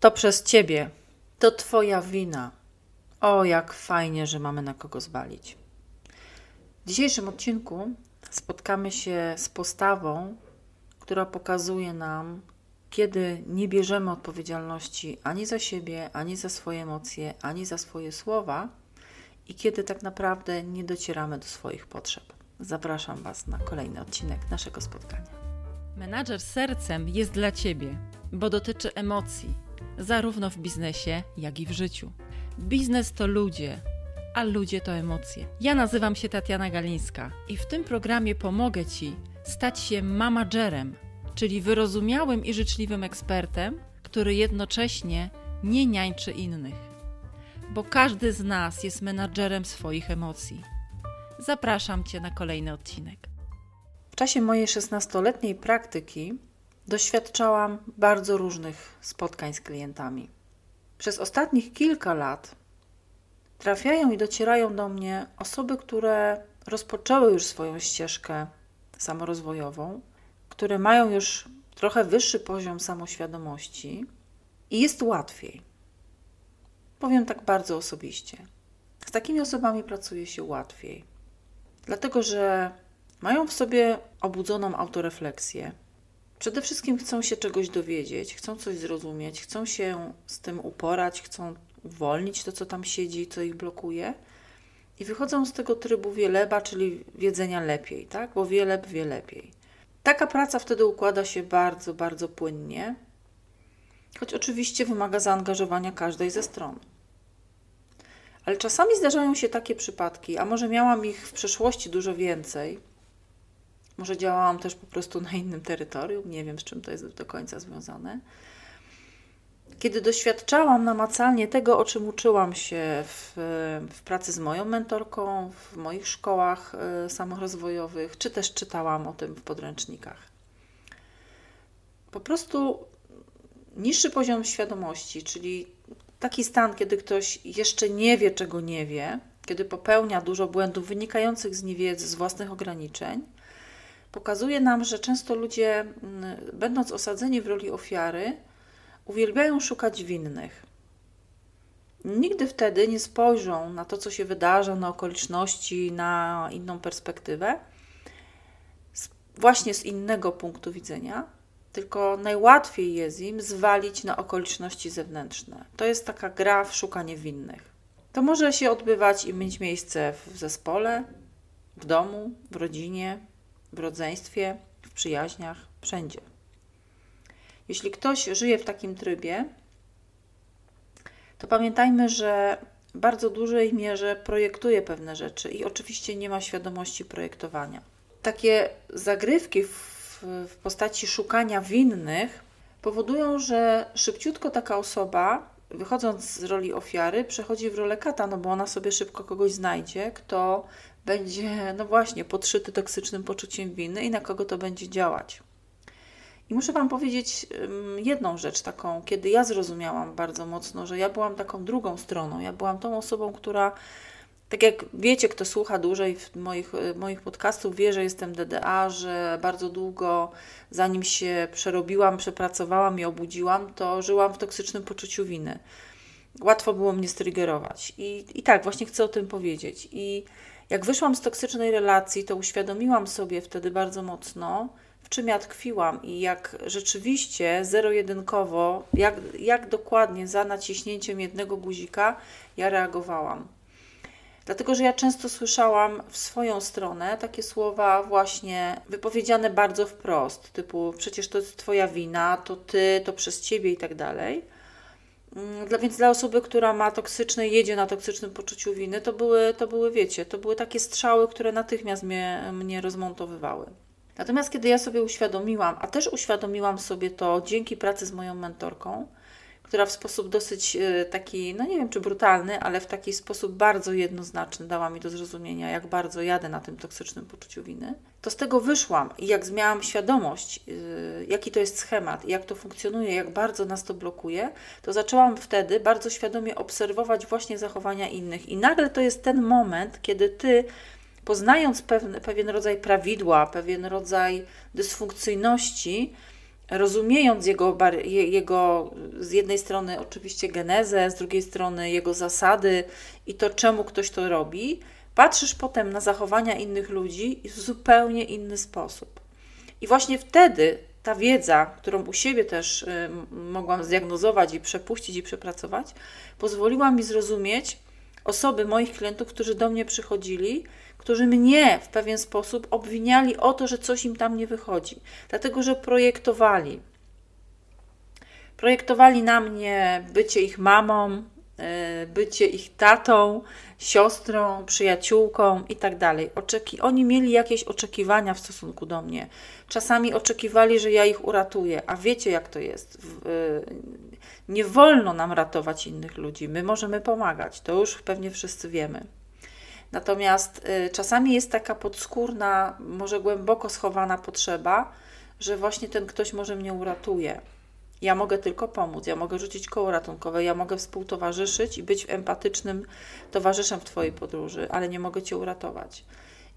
To przez ciebie. To twoja wina. O, jak fajnie, że mamy na kogo zwalić. W dzisiejszym odcinku spotkamy się z postawą, która pokazuje nam, kiedy nie bierzemy odpowiedzialności ani za siebie, ani za swoje emocje, ani za swoje słowa i kiedy tak naprawdę nie docieramy do swoich potrzeb. Zapraszam Was na kolejny odcinek naszego spotkania. Menadżer sercem jest dla Ciebie, bo dotyczy emocji, zarówno w biznesie, jak i w życiu. Biznes to ludzie, a ludzie to emocje. Ja nazywam się Tatiana Galińska i w tym programie pomogę Ci stać się mamagerem, czyli wyrozumiałym i życzliwym ekspertem, który jednocześnie nie niańczy innych. Bo każdy z nas jest menadżerem swoich emocji. Zapraszam Cię na kolejny odcinek. W czasie mojej 16-letniej praktyki doświadczałam bardzo różnych spotkań z klientami. Przez ostatnich kilka lat trafiają i docierają do mnie osoby, które rozpoczęły już swoją ścieżkę samorozwojową, które mają już trochę wyższy poziom samoświadomości i jest łatwiej. Powiem tak bardzo osobiście. Z takimi osobami pracuje się łatwiej, dlatego że mają w sobie obudzoną autorefleksję. Przede wszystkim chcą się czegoś dowiedzieć, chcą coś zrozumieć, chcą się z tym uporać, chcą uwolnić to, co tam siedzi, co ich blokuje. I wychodzą z tego trybu wieleba, czyli wiedzenia lepiej, tak? Bo wieleb wie lepiej. Taka praca wtedy układa się bardzo, bardzo płynnie, choć oczywiście wymaga zaangażowania każdej ze stron. Ale czasami zdarzają się takie przypadki, a może miałam ich w przeszłości dużo więcej, może działałam też po prostu na innym terytorium, nie wiem z czym to jest do końca związane. Kiedy doświadczałam namacalnie tego, o czym uczyłam się w, w pracy z moją mentorką, w moich szkołach y, samorozwojowych, czy też czytałam o tym w podręcznikach. Po prostu niższy poziom świadomości, czyli taki stan, kiedy ktoś jeszcze nie wie, czego nie wie, kiedy popełnia dużo błędów wynikających z niewiedzy, z własnych ograniczeń, pokazuje nam, że często ludzie, mm, będąc osadzeni w roli ofiary, uwielbiają szukać winnych. Nigdy wtedy nie spojrzą na to, co się wydarza, na okoliczności, na inną perspektywę, właśnie z innego punktu widzenia, tylko najłatwiej jest im zwalić na okoliczności zewnętrzne. To jest taka gra w szukanie winnych. To może się odbywać i mieć miejsce w zespole, w domu, w rodzinie, w rodzeństwie, w przyjaźniach, wszędzie. Jeśli ktoś żyje w takim trybie, to pamiętajmy, że w bardzo dużej mierze projektuje pewne rzeczy i oczywiście nie ma świadomości projektowania. Takie zagrywki w, w postaci szukania winnych powodują, że szybciutko taka osoba, wychodząc z roli ofiary, przechodzi w rolę kata, no bo ona sobie szybko kogoś znajdzie, kto będzie, no właśnie, podszyty toksycznym poczuciem winy i na kogo to będzie działać. I muszę Wam powiedzieć jedną rzecz taką, kiedy ja zrozumiałam bardzo mocno, że ja byłam taką drugą stroną. Ja byłam tą osobą, która, tak jak wiecie, kto słucha dłużej moich, moich podcastów, wie, że jestem DDA, że bardzo długo, zanim się przerobiłam, przepracowałam i obudziłam, to żyłam w toksycznym poczuciu winy. Łatwo było mnie strygerować. I, i tak, właśnie chcę o tym powiedzieć. I jak wyszłam z toksycznej relacji, to uświadomiłam sobie wtedy bardzo mocno, w czym ja tkwiłam i jak rzeczywiście zero-jedynkowo, jak, jak dokładnie za naciśnięciem jednego guzika ja reagowałam. Dlatego, że ja często słyszałam w swoją stronę takie słowa właśnie wypowiedziane bardzo wprost, typu przecież to jest Twoja wina, to Ty, to przez Ciebie i tak dalej. Mm, dla, więc dla osoby, która ma toksyczne, jedzie na toksycznym poczuciu winy, to były, to były, wiecie, to były takie strzały, które natychmiast mnie, mnie rozmontowywały. Natomiast kiedy ja sobie uświadomiłam, a też uświadomiłam sobie to dzięki pracy z moją mentorką, która w sposób dosyć e, taki, no nie wiem czy brutalny, ale w taki sposób bardzo jednoznaczny dała mi do zrozumienia, jak bardzo jadę na tym toksycznym poczuciu winy, to z tego wyszłam i jak miałam świadomość, e, jaki to jest schemat, jak to funkcjonuje, jak bardzo nas to blokuje, to zaczęłam wtedy bardzo świadomie obserwować właśnie zachowania innych. I nagle to jest ten moment, kiedy ty poznając pewien, pewien rodzaj prawidła, pewien rodzaj dysfunkcyjności, rozumiejąc jego, jego z jednej strony oczywiście genezę, z drugiej strony jego zasady i to, czemu ktoś to robi, patrzysz potem na zachowania innych ludzi w zupełnie inny sposób. I właśnie wtedy ta wiedza, którą u siebie też y, mogłam zdiagnozować i przepuścić i przepracować, pozwoliła mi zrozumieć osoby moich klientów, którzy do mnie przychodzili, którzy mnie w pewien sposób obwiniali o to, że coś im tam nie wychodzi, dlatego że projektowali. Projektowali na mnie bycie ich mamą, y, bycie ich tatą, siostrą, przyjaciółką i tak dalej. Oni mieli jakieś oczekiwania w stosunku do mnie. Czasami oczekiwali, że ja ich uratuję, a wiecie jak to jest. Nie wolno nam ratować innych ludzi, my możemy pomagać, to już pewnie wszyscy wiemy. Natomiast y, czasami jest taka podskórna, może głęboko schowana potrzeba, że właśnie ten ktoś może mnie uratuje. Ja mogę tylko pomóc, ja mogę rzucić koło ratunkowe, ja mogę współtowarzyszyć i być empatycznym towarzyszem w Twojej podróży, ale nie mogę Cię uratować.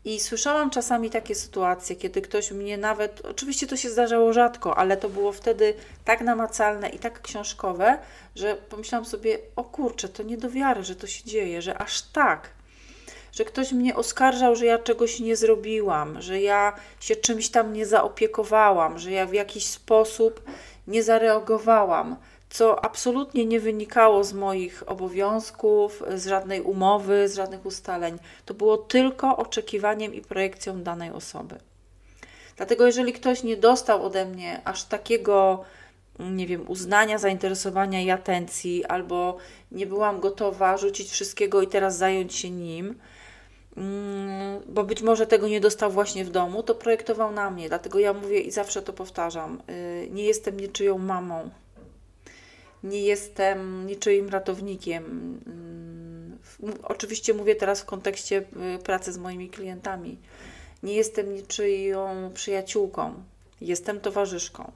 I słyszałam czasami takie sytuacje, kiedy ktoś mnie nawet, oczywiście to się zdarzało rzadko, ale to było wtedy tak namacalne i tak książkowe, że pomyślałam sobie, o kurczę, to nie do wiary, że to się dzieje, że aż tak że ktoś mnie oskarżał, że ja czegoś nie zrobiłam, że ja się czymś tam nie zaopiekowałam, że ja w jakiś sposób nie zareagowałam, co absolutnie nie wynikało z moich obowiązków, z żadnej umowy, z żadnych ustaleń. To było tylko oczekiwaniem i projekcją danej osoby. Dlatego, jeżeli ktoś nie dostał ode mnie aż takiego, nie wiem, uznania, zainteresowania i atencji, albo nie byłam gotowa rzucić wszystkiego i teraz zająć się nim, Mm, bo być może tego nie dostał właśnie w domu, to projektował na mnie. Dlatego ja mówię i zawsze to powtarzam: y, nie jestem niczyją mamą, nie jestem niczyim ratownikiem. Mm, oczywiście mówię teraz w kontekście y, pracy z moimi klientami. Nie jestem niczyją przyjaciółką, jestem towarzyszką.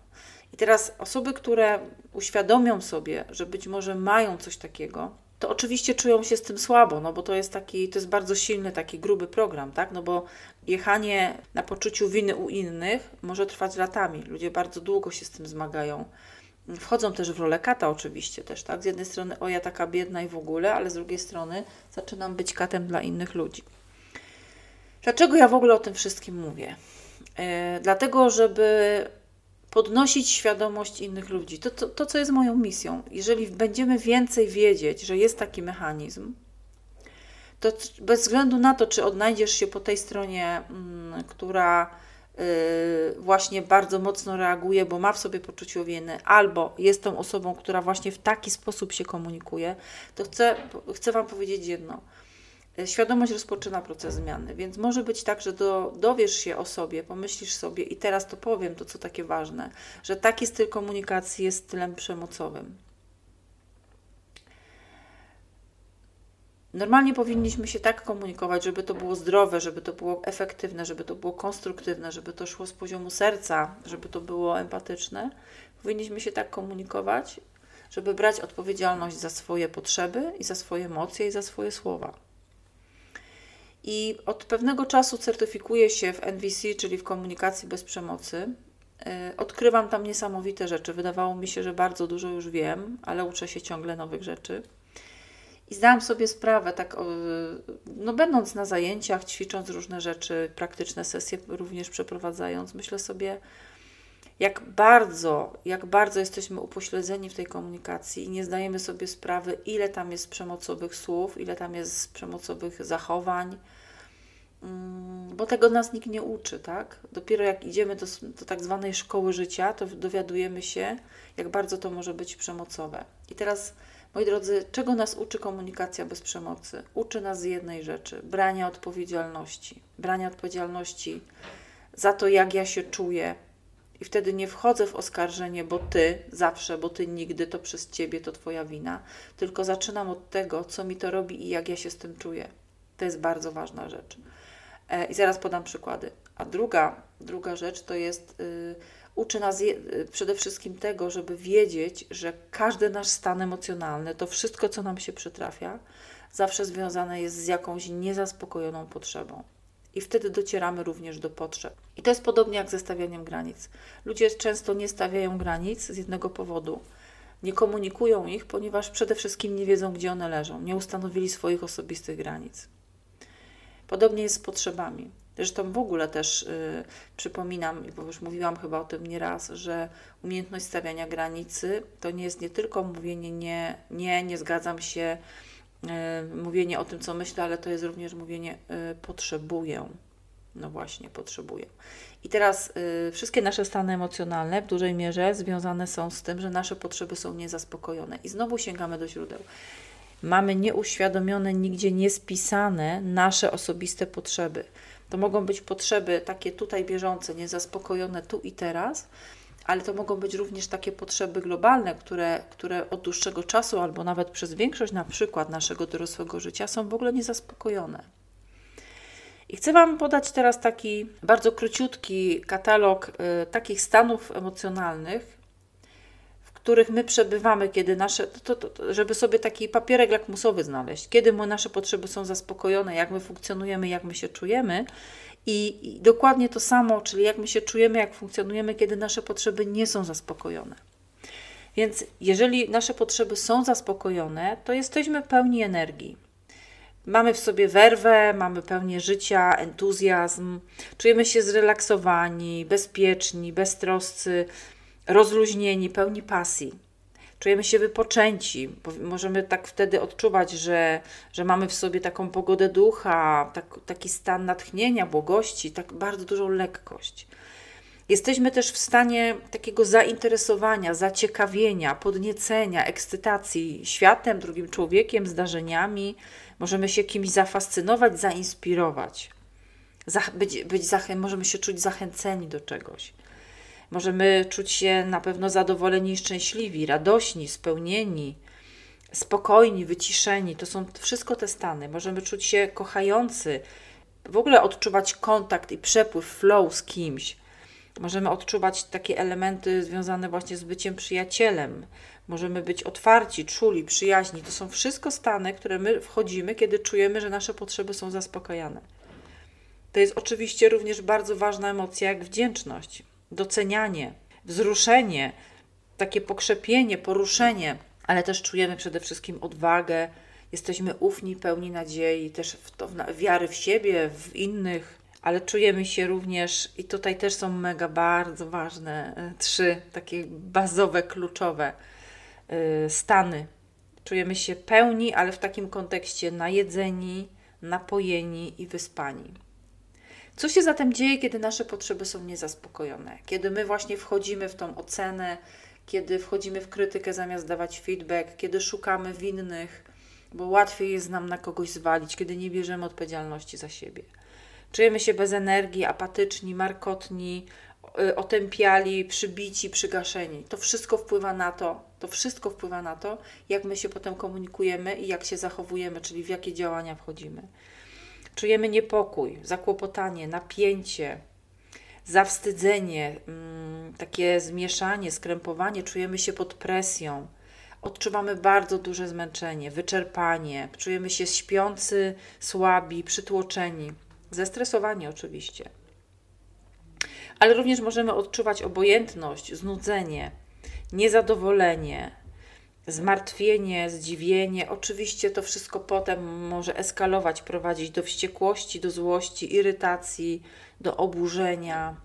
I teraz osoby, które uświadomią sobie, że być może mają coś takiego, to oczywiście czują się z tym słabo, no bo to jest taki, to jest bardzo silny, taki gruby program, tak? No bo jechanie na poczuciu winy u innych może trwać latami. Ludzie bardzo długo się z tym zmagają. Wchodzą też w rolę kata oczywiście też, tak? Z jednej strony o ja taka biedna i w ogóle, ale z drugiej strony zaczynam być katem dla innych ludzi. Dlaczego ja w ogóle o tym wszystkim mówię? Yy, dlatego, żeby podnosić świadomość innych ludzi. To, to, to, co jest moją misją. Jeżeli będziemy więcej wiedzieć, że jest taki mechanizm, to bez względu na to, czy odnajdziesz się po tej stronie, mm, która właśnie bardzo mocno reaguje, bo ma w sobie poczucie winy, albo jest tą osobą, która właśnie w taki sposób się komunikuje, to chcę, chcę Wam powiedzieć jedno – Świadomość rozpoczyna proces zmiany, więc może być tak, że do, dowiesz się o sobie, pomyślisz sobie i teraz to powiem, to co takie ważne, że taki styl komunikacji jest stylem przemocowym. Normalnie powinniśmy się tak komunikować, żeby to było zdrowe, żeby to było efektywne, żeby to było konstruktywne, żeby to szło z poziomu serca, żeby to było empatyczne. Powinniśmy się tak komunikować, żeby brać odpowiedzialność za swoje potrzeby i za swoje emocje i za swoje słowa. I od pewnego czasu certyfikuję się w NVC, czyli w komunikacji bez przemocy. E, odkrywam tam niesamowite rzeczy. Wydawało mi się, że bardzo dużo już wiem, ale uczę się ciągle nowych rzeczy. I zdałam sobie sprawę, tak, no, będąc na zajęciach, ćwicząc różne rzeczy, praktyczne sesje również przeprowadzając, myślę sobie, jak bardzo, jak bardzo jesteśmy upośledzeni w tej komunikacji i nie zdajemy sobie sprawy, ile tam jest przemocowych słów, ile tam jest przemocowych zachowań, mm, bo tego nas nikt nie uczy, tak? Dopiero jak idziemy do, do tak zwanej szkoły życia, to dowiadujemy się, jak bardzo to może być przemocowe. I teraz, moi drodzy, czego nas uczy komunikacja bez przemocy? Uczy nas jednej rzeczy: brania odpowiedzialności. Brania odpowiedzialności za to, jak ja się czuję, i wtedy nie wchodzę w oskarżenie, bo ty zawsze, bo ty nigdy, to przez ciebie to twoja wina, tylko zaczynam od tego, co mi to robi i jak ja się z tym czuję. To jest bardzo ważna rzecz. E, I zaraz podam przykłady. A druga, druga rzecz to jest, y, uczy nas przede wszystkim tego, żeby wiedzieć, że każdy nasz stan emocjonalny, to wszystko, co nam się przytrafia, zawsze związane jest z jakąś niezaspokojoną potrzebą. I wtedy docieramy również do potrzeb. I to jest podobnie jak ze stawianiem granic. Ludzie często nie stawiają granic z jednego powodu. Nie komunikują ich, ponieważ przede wszystkim nie wiedzą, gdzie one leżą. Nie ustanowili swoich osobistych granic. Podobnie jest z potrzebami. Zresztą w ogóle też y, przypominam, bo już mówiłam chyba o tym nieraz, że umiejętność stawiania granicy to nie jest nie tylko mówienie nie, nie, nie zgadzam się, y, mówienie o tym, co myślę, ale to jest również mówienie y, potrzebuję. No właśnie, potrzebuję. I teraz y, wszystkie nasze stany emocjonalne w dużej mierze związane są z tym, że nasze potrzeby są niezaspokojone. I znowu sięgamy do źródeł mamy nieuświadomione, nigdzie niespisane nasze osobiste potrzeby. To mogą być potrzeby takie tutaj bieżące, niezaspokojone tu i teraz, ale to mogą być również takie potrzeby globalne, które, które od dłuższego czasu albo nawet przez większość na przykład naszego dorosłego życia są w ogóle niezaspokojone. I chcę Wam podać teraz taki bardzo króciutki katalog y, takich stanów emocjonalnych, których my przebywamy, kiedy nasze, to, to, żeby sobie taki papierek lakmusowy znaleźć, kiedy nasze potrzeby są zaspokojone, jak my funkcjonujemy, jak my się czujemy. I, I dokładnie to samo, czyli jak my się czujemy, jak funkcjonujemy, kiedy nasze potrzeby nie są zaspokojone. Więc jeżeli nasze potrzeby są zaspokojone, to jesteśmy pełni energii. Mamy w sobie werwę, mamy pełnię życia, entuzjazm, czujemy się zrelaksowani, bezpieczni, beztroscy, rozluźnieni, pełni pasji. Czujemy się wypoczęci, możemy tak wtedy odczuwać, że, że mamy w sobie taką pogodę ducha, tak, taki stan natchnienia, błogości, tak bardzo dużą lekkość. Jesteśmy też w stanie takiego zainteresowania, zaciekawienia, podniecenia, ekscytacji światem, drugim człowiekiem, zdarzeniami. Możemy się kimś zafascynować, zainspirować. Być, być możemy się czuć zachęceni do czegoś. Możemy czuć się na pewno zadowoleni i szczęśliwi, radośni, spełnieni, spokojni, wyciszeni. To są wszystko te stany. Możemy czuć się kochający, w ogóle odczuwać kontakt i przepływ, flow z kimś. Możemy odczuwać takie elementy związane właśnie z byciem przyjacielem. Możemy być otwarci, czuli, przyjaźni. To są wszystko stany, które my wchodzimy, kiedy czujemy, że nasze potrzeby są zaspokajane. To jest oczywiście również bardzo ważna emocja jak wdzięczność docenianie, wzruszenie, takie pokrzepienie, poruszenie, ale też czujemy przede wszystkim odwagę, jesteśmy ufni, pełni nadziei, też w to, w wiary w siebie, w innych, ale czujemy się również, i tutaj też są mega bardzo ważne, e, trzy takie bazowe, kluczowe e, stany. Czujemy się pełni, ale w takim kontekście najedzeni, napojeni i wyspani. Co się zatem dzieje, kiedy nasze potrzeby są niezaspokojone? Kiedy my właśnie wchodzimy w tą ocenę, kiedy wchodzimy w krytykę zamiast dawać feedback, kiedy szukamy winnych, bo łatwiej jest nam na kogoś zwalić, kiedy nie bierzemy odpowiedzialności za siebie. Czujemy się bez energii, apatyczni, markotni, y, otępiali, przybici, przygaszeni. To wszystko wpływa na to, to wszystko wpływa na to, jak my się potem komunikujemy i jak się zachowujemy, czyli w jakie działania wchodzimy. Czujemy niepokój, zakłopotanie, napięcie, zawstydzenie, mm, takie zmieszanie, skrępowanie, czujemy się pod presją. Odczuwamy bardzo duże zmęczenie, wyczerpanie, czujemy się śpiący, słabi, przytłoczeni, zestresowani oczywiście. Ale również możemy odczuwać obojętność, znudzenie, niezadowolenie, zmartwienie, zdziwienie. Oczywiście to wszystko potem może eskalować, prowadzić do wściekłości, do złości, irytacji, do oburzenia.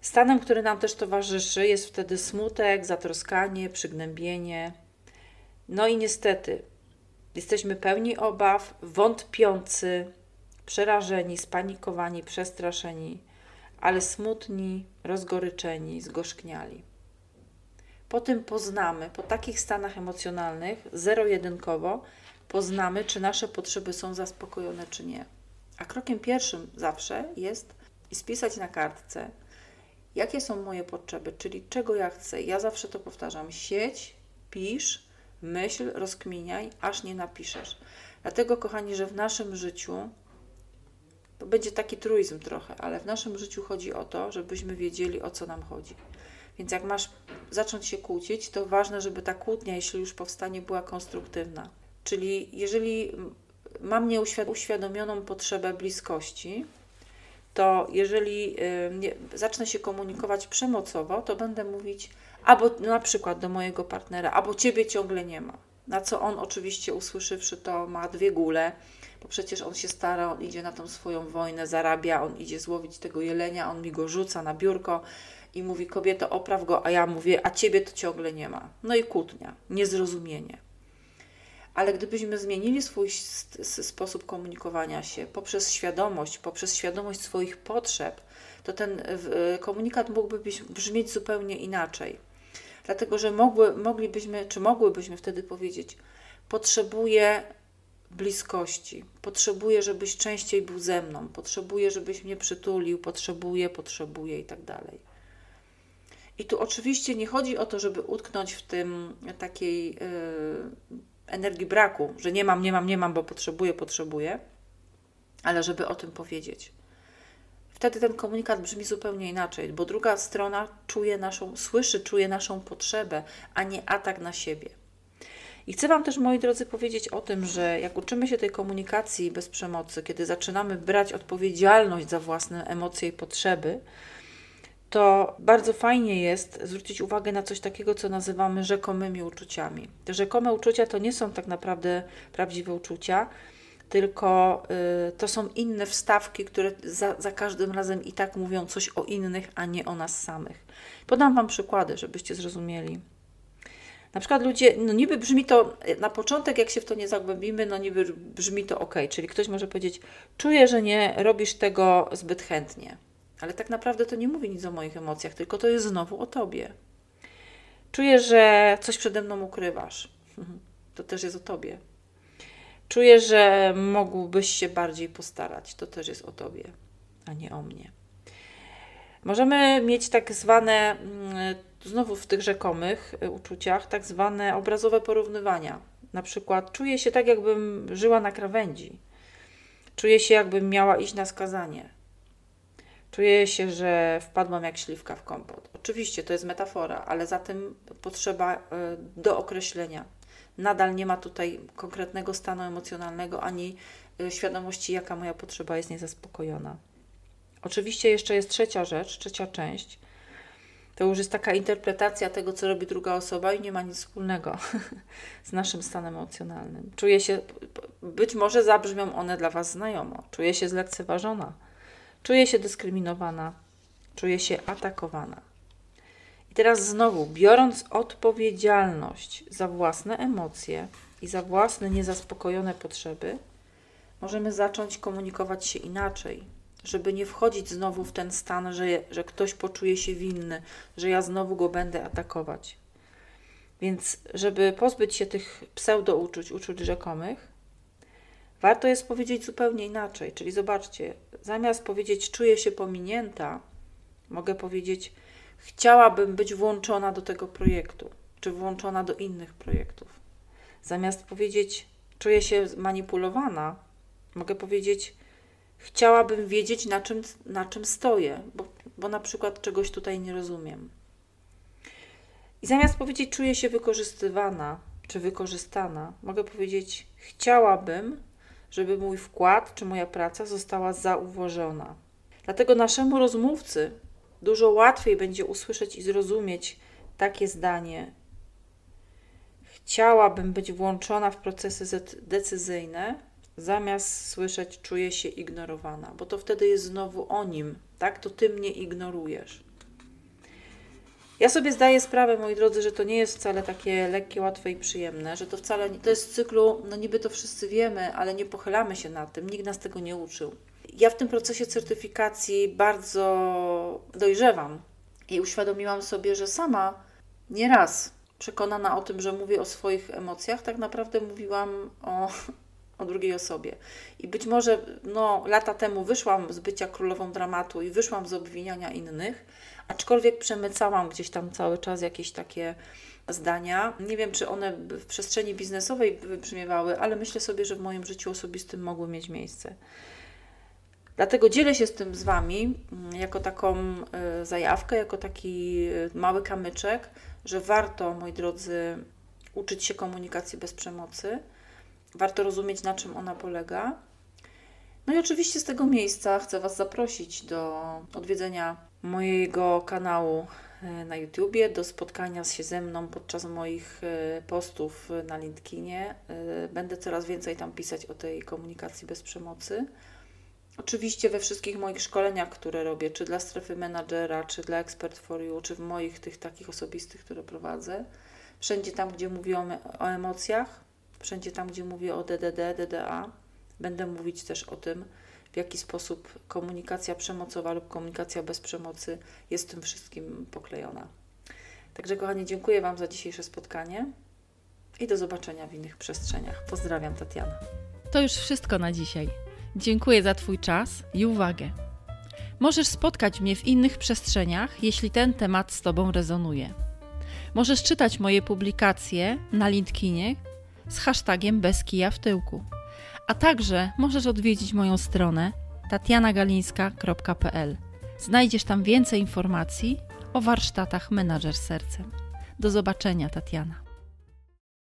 Stanem, który nam też towarzyszy, jest wtedy smutek, zatroskanie, przygnębienie. No i niestety, jesteśmy pełni obaw, wątpiący, przerażeni, spanikowani, przestraszeni, ale smutni, rozgoryczeni, zgorzkniali. Po tym poznamy, po takich stanach emocjonalnych, zero-jedynkowo, poznamy, czy nasze potrzeby są zaspokojone, czy nie. A krokiem pierwszym zawsze jest spisać na kartce, jakie są moje potrzeby, czyli czego ja chcę. Ja zawsze to powtarzam: sieć, pisz, myśl, rozkminiaj, aż nie napiszesz. Dlatego, kochani, że w naszym życiu to będzie taki truizm trochę, ale w naszym życiu chodzi o to, żebyśmy wiedzieli, o co nam chodzi. Więc jak masz zacząć się kłócić, to ważne, żeby ta kłótnia, jeśli już powstanie, była konstruktywna. Czyli jeżeli mam nieuświadomioną potrzebę bliskości, to jeżeli y, zacznę się komunikować przemocowo, to będę mówić albo na przykład do mojego partnera, albo ciebie ciągle nie ma. Na co on oczywiście usłyszawszy to ma dwie góle, bo przecież on się stara, on idzie na tą swoją wojnę, zarabia, on idzie złowić tego jelenia, on mi go rzuca na biurko i mówi kobieto opraw go, a ja mówię, a ciebie to ciągle nie ma. No i kłótnia, niezrozumienie. Ale gdybyśmy zmienili swój sposób komunikowania się poprzez świadomość, poprzez świadomość swoich potrzeb, to ten komunikat mógłby brzmieć zupełnie inaczej. Dlatego, że mogły, moglibyśmy, czy mogłybyśmy wtedy powiedzieć: Potrzebuję bliskości, potrzebuję, żebyś częściej był ze mną, potrzebuję, żebyś mnie przytulił, potrzebuję, potrzebuję i tak dalej. I tu oczywiście nie chodzi o to, żeby utknąć w tym takiej yy, energii braku, że nie mam, nie mam, nie mam, bo potrzebuję, potrzebuję, ale żeby o tym powiedzieć. Wtedy ten komunikat brzmi zupełnie inaczej, bo druga strona czuje naszą, słyszy, czuje naszą potrzebę, a nie atak na siebie. I chcę Wam też, moi drodzy, powiedzieć o tym, że jak uczymy się tej komunikacji bez przemocy, kiedy zaczynamy brać odpowiedzialność za własne emocje i potrzeby, to bardzo fajnie jest zwrócić uwagę na coś takiego, co nazywamy rzekomymi uczuciami. Te rzekome uczucia to nie są tak naprawdę prawdziwe uczucia, tylko y, to są inne wstawki, które za, za każdym razem i tak mówią coś o innych, a nie o nas samych. Podam Wam przykłady, żebyście zrozumieli. Na przykład ludzie, no niby brzmi to, na początek jak się w to nie zagłębimy, no niby brzmi to ok, czyli ktoś może powiedzieć, czuję, że nie robisz tego zbyt chętnie. Ale tak naprawdę to nie mówi nic o moich emocjach, tylko to jest znowu o tobie. Czuję, że coś przede mną ukrywasz. To też jest o tobie. Czuję, że mógłbyś się bardziej postarać. To też jest o tobie, a nie o mnie. Możemy mieć tak zwane, mm, znowu w tych rzekomych y, uczuciach, tak zwane obrazowe porównywania. Na przykład czuję się tak, jakbym żyła na krawędzi. Czuję się, jakbym miała iść na skazanie Czuję się, że wpadłam jak śliwka w kompot. Oczywiście to jest metafora, ale za tym potrzeba e, do określenia. Nadal nie ma tutaj konkretnego stanu emocjonalnego ani e, świadomości, jaka moja potrzeba jest niezaspokojona. Oczywiście jeszcze jest trzecia rzecz, trzecia część. To już jest taka interpretacja tego, co robi druga osoba i nie ma nic wspólnego z naszym stanem emocjonalnym. Czuję się, być może zabrzmią one dla Was znajomo. Czuję się zlekceważona Czuję się dyskryminowana, czuję się atakowana. I teraz znowu, biorąc odpowiedzialność za własne emocje i za własne niezaspokojone potrzeby, możemy zacząć komunikować się inaczej, żeby nie wchodzić znowu w ten stan, że, że ktoś poczuje się winny, że ja znowu go będę atakować. Więc, żeby pozbyć się tych pseudouczuć, uczuć rzekomych, Warto jest powiedzieć zupełnie inaczej, czyli zobaczcie, zamiast powiedzieć czuję się pominięta, mogę powiedzieć chciałabym być włączona do tego projektu, czy włączona do innych projektów. Zamiast powiedzieć czuję się manipulowana, mogę powiedzieć chciałabym wiedzieć na czym, na czym stoję, bo, bo na przykład czegoś tutaj nie rozumiem. I zamiast powiedzieć czuję się wykorzystywana czy wykorzystana, mogę powiedzieć chciałabym żeby mój wkład czy moja praca została zauważona. Dlatego naszemu rozmówcy dużo łatwiej będzie usłyszeć i zrozumieć takie zdanie. Chciałabym być włączona w procesy decyzyjne, zamiast słyszeć czuję się ignorowana, bo to wtedy jest znowu o nim, tak? To ty mnie ignorujesz. Ja sobie zdaję sprawę, moi drodzy, że to nie jest wcale takie lekkie, łatwe i przyjemne, że to wcale nie, to jest cyklu, no niby to wszyscy wiemy, ale nie pochylamy się nad tym, nikt nas tego nie uczył. Ja w tym procesie certyfikacji bardzo dojrzewam i uświadomiłam sobie, że sama nieraz przekonana o tym, że mówię o swoich emocjach, tak naprawdę mówiłam o, o drugiej osobie. I być może no, lata temu wyszłam z bycia królową dramatu i wyszłam z obwiniania innych, Aczkolwiek przemycałam gdzieś tam cały czas jakieś takie zdania. Nie wiem, czy one w przestrzeni biznesowej wybrzmiewały, ale myślę sobie, że w moim życiu osobistym mogły mieć miejsce. Dlatego dzielę się z tym z Wami mm, jako taką y, zajawkę, jako taki y, mały kamyczek, że warto, moi drodzy, uczyć się komunikacji bez przemocy warto rozumieć, na czym ona polega. No i oczywiście z tego miejsca chcę Was zaprosić do odwiedzenia mojego kanału e, na YouTubie, do spotkania się ze mną podczas moich e, postów na LinkedInie. E, Będę coraz więcej tam pisać o tej komunikacji bez przemocy. Oczywiście we wszystkich moich szkoleniach, które robię, czy dla strefy menadżera, czy dla Expert for You, czy w moich tych takich osobistych, które prowadzę, wszędzie tam, gdzie mówię o, o emocjach, wszędzie tam, gdzie mówię o DDD, DDA, będę mówić też o tym, w jaki sposób komunikacja przemocowa lub komunikacja bez przemocy jest tym wszystkim poklejona. Także, kochani, dziękuję Wam za dzisiejsze spotkanie i do zobaczenia w innych przestrzeniach. Pozdrawiam, Tatiana. To już wszystko na dzisiaj. Dziękuję za Twój czas i uwagę. Możesz spotkać mnie w innych przestrzeniach, jeśli ten temat z Tobą rezonuje. Możesz czytać moje publikacje na LinkedInie z hashtagiem bez kija w tyłku. A także możesz odwiedzić moją stronę tatianagalińska.pl. Znajdziesz tam więcej informacji o warsztatach Menadżer Sercem. Do zobaczenia, Tatiana.